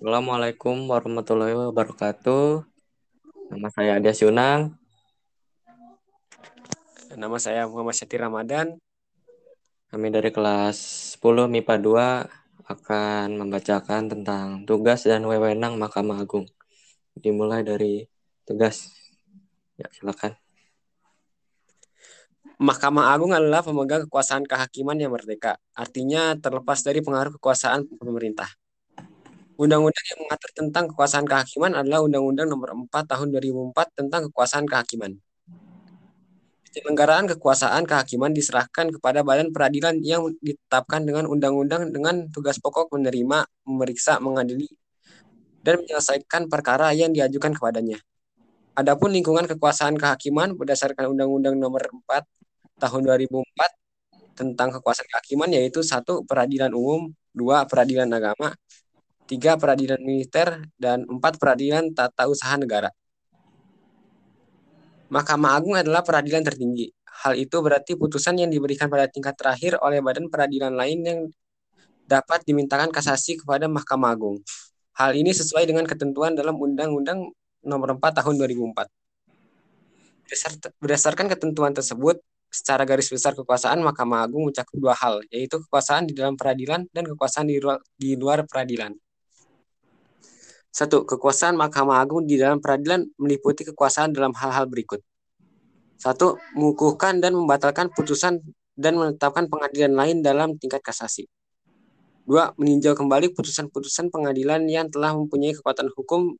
Assalamualaikum warahmatullahi wabarakatuh. Nama saya Adia Yunang. Nama saya Muhammad Syati Ramadan. Kami dari kelas 10 MIPA 2 akan membacakan tentang tugas dan wewenang Mahkamah Agung. Dimulai dari tugas. Ya, silakan. Mahkamah Agung adalah pemegang kekuasaan kehakiman yang merdeka, artinya terlepas dari pengaruh kekuasaan pemerintah. Undang-undang yang mengatur tentang kekuasaan kehakiman adalah Undang-Undang Nomor 4 Tahun 2004 tentang kekuasaan kehakiman. Penyelenggaraan kekuasaan kehakiman diserahkan kepada badan peradilan yang ditetapkan dengan undang-undang dengan tugas pokok menerima, memeriksa, mengadili, dan menyelesaikan perkara yang diajukan kepadanya. Adapun lingkungan kekuasaan kehakiman berdasarkan Undang-Undang Nomor 4 Tahun 2004 tentang kekuasaan kehakiman yaitu satu peradilan umum, dua peradilan agama, tiga peradilan militer, dan empat peradilan tata usaha negara. Mahkamah Agung adalah peradilan tertinggi. Hal itu berarti putusan yang diberikan pada tingkat terakhir oleh badan peradilan lain yang dapat dimintakan kasasi kepada Mahkamah Agung. Hal ini sesuai dengan ketentuan dalam Undang-Undang Nomor 4 Tahun 2004. Berdasarkan ketentuan tersebut, secara garis besar kekuasaan Mahkamah Agung mencakup dua hal, yaitu kekuasaan di dalam peradilan dan kekuasaan di luar, di luar peradilan. Satu, kekuasaan Mahkamah Agung di dalam peradilan meliputi kekuasaan dalam hal-hal berikut. Satu, mengukuhkan dan membatalkan putusan dan menetapkan pengadilan lain dalam tingkat kasasi. Dua, meninjau kembali putusan-putusan pengadilan yang telah mempunyai kekuatan hukum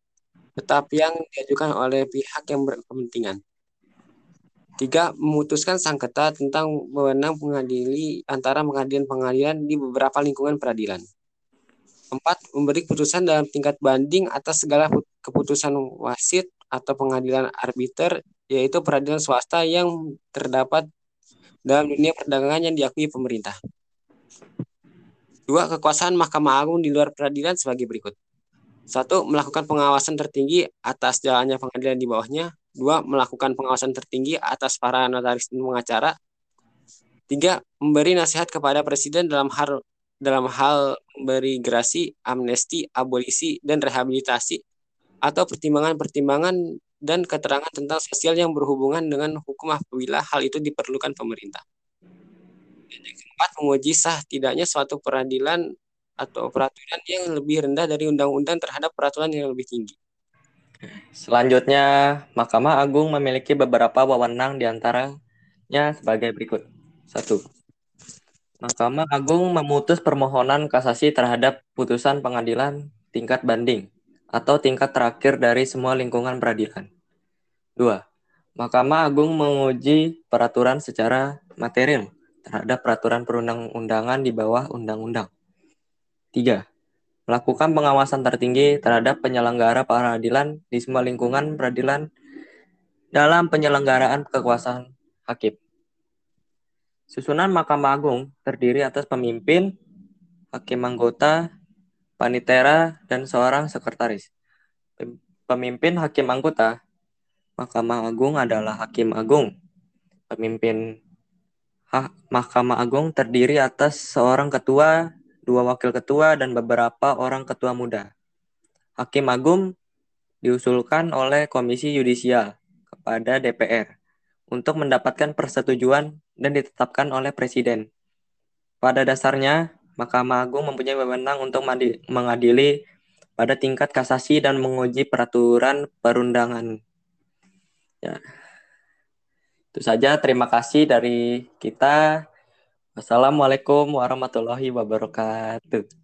tetapi yang diajukan oleh pihak yang berkepentingan. Tiga, memutuskan sengketa tentang wewenang pengadili antara pengadilan-pengadilan di beberapa lingkungan peradilan. Empat, memberi putusan dalam tingkat banding atas segala keputusan wasit atau pengadilan arbiter, yaitu peradilan swasta yang terdapat dalam dunia perdagangan yang diakui pemerintah. Dua, kekuasaan Mahkamah Agung di luar peradilan sebagai berikut. Satu, melakukan pengawasan tertinggi atas jalannya pengadilan di bawahnya. Dua, melakukan pengawasan tertinggi atas para notaris dan pengacara. Tiga, memberi nasihat kepada presiden dalam hal dalam hal memberi gerasi, amnesti, abolisi, dan rehabilitasi, atau pertimbangan-pertimbangan dan keterangan tentang sosial yang berhubungan dengan hukum apabila hal itu diperlukan pemerintah. Dan yang keempat, menguji sah tidaknya suatu peradilan atau peraturan yang lebih rendah dari undang-undang terhadap peraturan yang lebih tinggi. Selanjutnya, Mahkamah Agung memiliki beberapa wewenang di antaranya sebagai berikut. Satu, Mahkamah Agung memutus permohonan kasasi terhadap putusan pengadilan tingkat banding atau tingkat terakhir dari semua lingkungan peradilan. 2. Mahkamah Agung menguji peraturan secara material terhadap peraturan perundang-undangan di bawah undang-undang. 3. Melakukan pengawasan tertinggi terhadap penyelenggara peradilan di semua lingkungan peradilan dalam penyelenggaraan kekuasaan hakim. Susunan Mahkamah Agung terdiri atas pemimpin, hakim anggota, panitera, dan seorang sekretaris. Pemimpin hakim anggota Mahkamah Agung adalah Hakim Agung. Pemimpin Mahkamah Agung terdiri atas seorang ketua, dua wakil ketua, dan beberapa orang ketua muda. Hakim Agung diusulkan oleh Komisi Yudisial kepada DPR untuk mendapatkan persetujuan dan ditetapkan oleh Presiden. Pada dasarnya, Mahkamah Agung mempunyai wewenang untuk mengadili pada tingkat kasasi dan menguji peraturan perundangan. Ya. Itu saja, terima kasih dari kita. Wassalamualaikum warahmatullahi wabarakatuh.